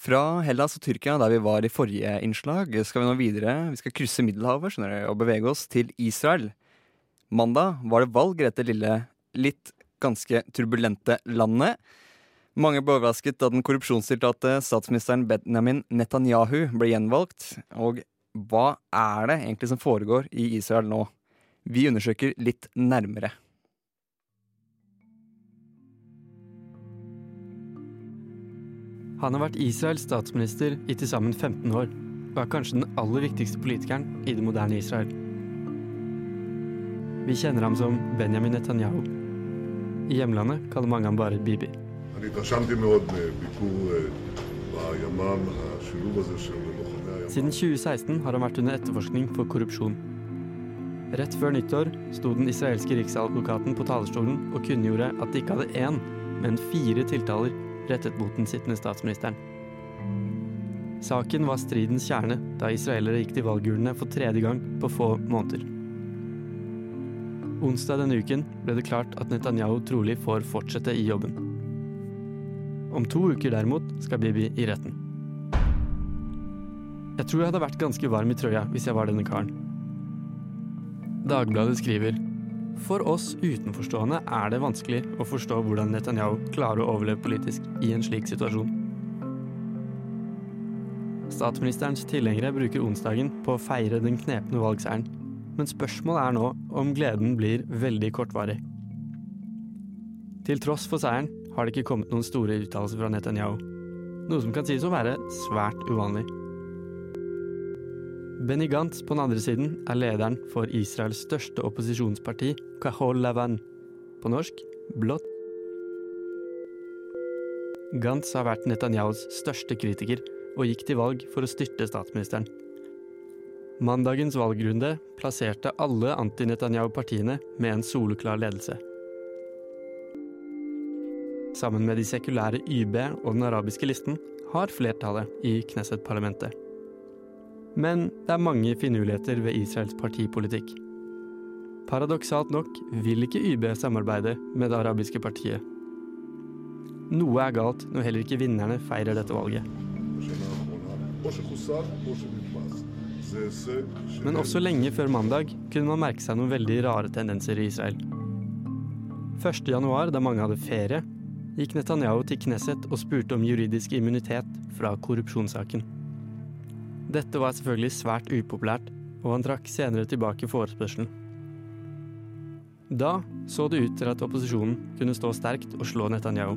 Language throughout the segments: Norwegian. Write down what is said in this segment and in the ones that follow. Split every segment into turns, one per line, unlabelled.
Fra Hellas og Tyrkia, der vi var i forrige innslag, skal vi nå videre. Vi skal krysse Middelhavet skjønner du, og bevege oss til Israel. Mandag var det valg i dette lille, litt ganske turbulente landet. Mange ble overrasket da den korrupsjonstiltalte statsministeren Benjamin Netanyahu ble gjenvalgt. Og hva er det egentlig som foregår i Israel nå? Vi undersøker litt nærmere.
Han har vært Israels statsminister i til sammen 15 år, og er kanskje den aller viktigste politikeren i det moderne Israel. Vi kjenner ham som Benjamin Netanyahu. I hjemlandet kaller mange ham bare Bibi. Siden 2016 har han vært under etterforskning for korrupsjon. Rett før nyttår sto den israelske riksadvokaten på talerstolen og kunngjorde at de ikke hadde én, men fire tiltaler rettet mot den sittende statsministeren. Saken var stridens kjerne da israelere gikk til valgurnene for tredje gang på få måneder. Onsdag denne uken ble det klart at Netanyahu trolig får fortsette i jobben. Om to uker derimot skal Bibi i retten. Jeg tror jeg hadde vært ganske varm i trøya hvis jeg var denne karen. Dagbladet skriver For oss utenforstående er det vanskelig å forstå hvordan Netanyahu klarer å overleve politisk i en slik situasjon. Statsministerens tilhengere bruker onsdagen på å feire den knepne valgseieren, men spørsmålet er nå om gleden blir veldig kortvarig. Til tross for seieren har det ikke kommet noen store uttalelser fra Netanyahu, noe som kan sies å være svært uvanlig. Benny Gantz på den andre siden er lederen for Israels største opposisjonsparti, Kahol Lavan. På norsk blått. Gantz har vært Netanyahus største kritiker og gikk til valg for å styrte statsministeren. Mandagens valgrunde plasserte alle anti-Netanyahu-partiene med en soleklar ledelse. Sammen med de sekulære YB og den arabiske listen har flertallet i Knesset-parlamentet. Men det er mange finurligheter ved Israels partipolitikk. Paradoksalt nok vil ikke YB samarbeide med det arabiske partiet. Noe er galt når heller ikke vinnerne feirer dette valget. Men også lenge før mandag kunne man merke seg noen veldig rare tendenser i Israel. 1.1, da mange hadde ferie, gikk Netanyahu til Knesset og spurte om juridisk immunitet fra korrupsjonssaken. Dette var selvfølgelig svært upopulært, og han trakk senere tilbake forespørselen. Da så det ut til at opposisjonen kunne stå sterkt og slå Netanyahu.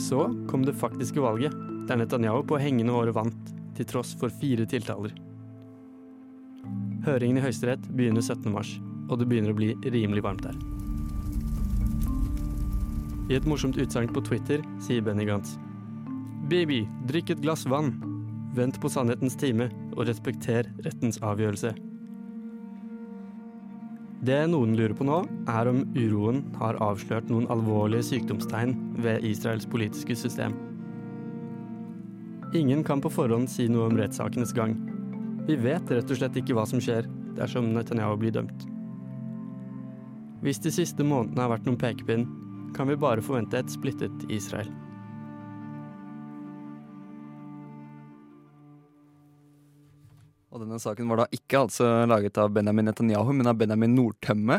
Så kom det faktiske valget, der Netanyahu på hengende håret vant, til tross for fire tiltaler. Høringen i Høyesterett begynner 17. mars, og det begynner å bli rimelig varmt der. I et morsomt utsagn på Twitter sier Benny Gantz Baby, drikk et glass vann. Vent på sannhetens time, og respekter rettens avgjørelse. Det noen lurer på nå, er om uroen har avslørt noen alvorlige sykdomstegn ved Israels politiske system. Ingen kan på forhånd si noe om rettssakenes gang. Vi vet rett og slett ikke hva som skjer dersom Netanyahu blir dømt. Hvis de siste månedene har vært noen pekepinn, kan vi bare forvente et splittet Israel.
Og denne saken var da ikke altså laget av Benjamin Netanyahu, men av Benjamin Nordtømme.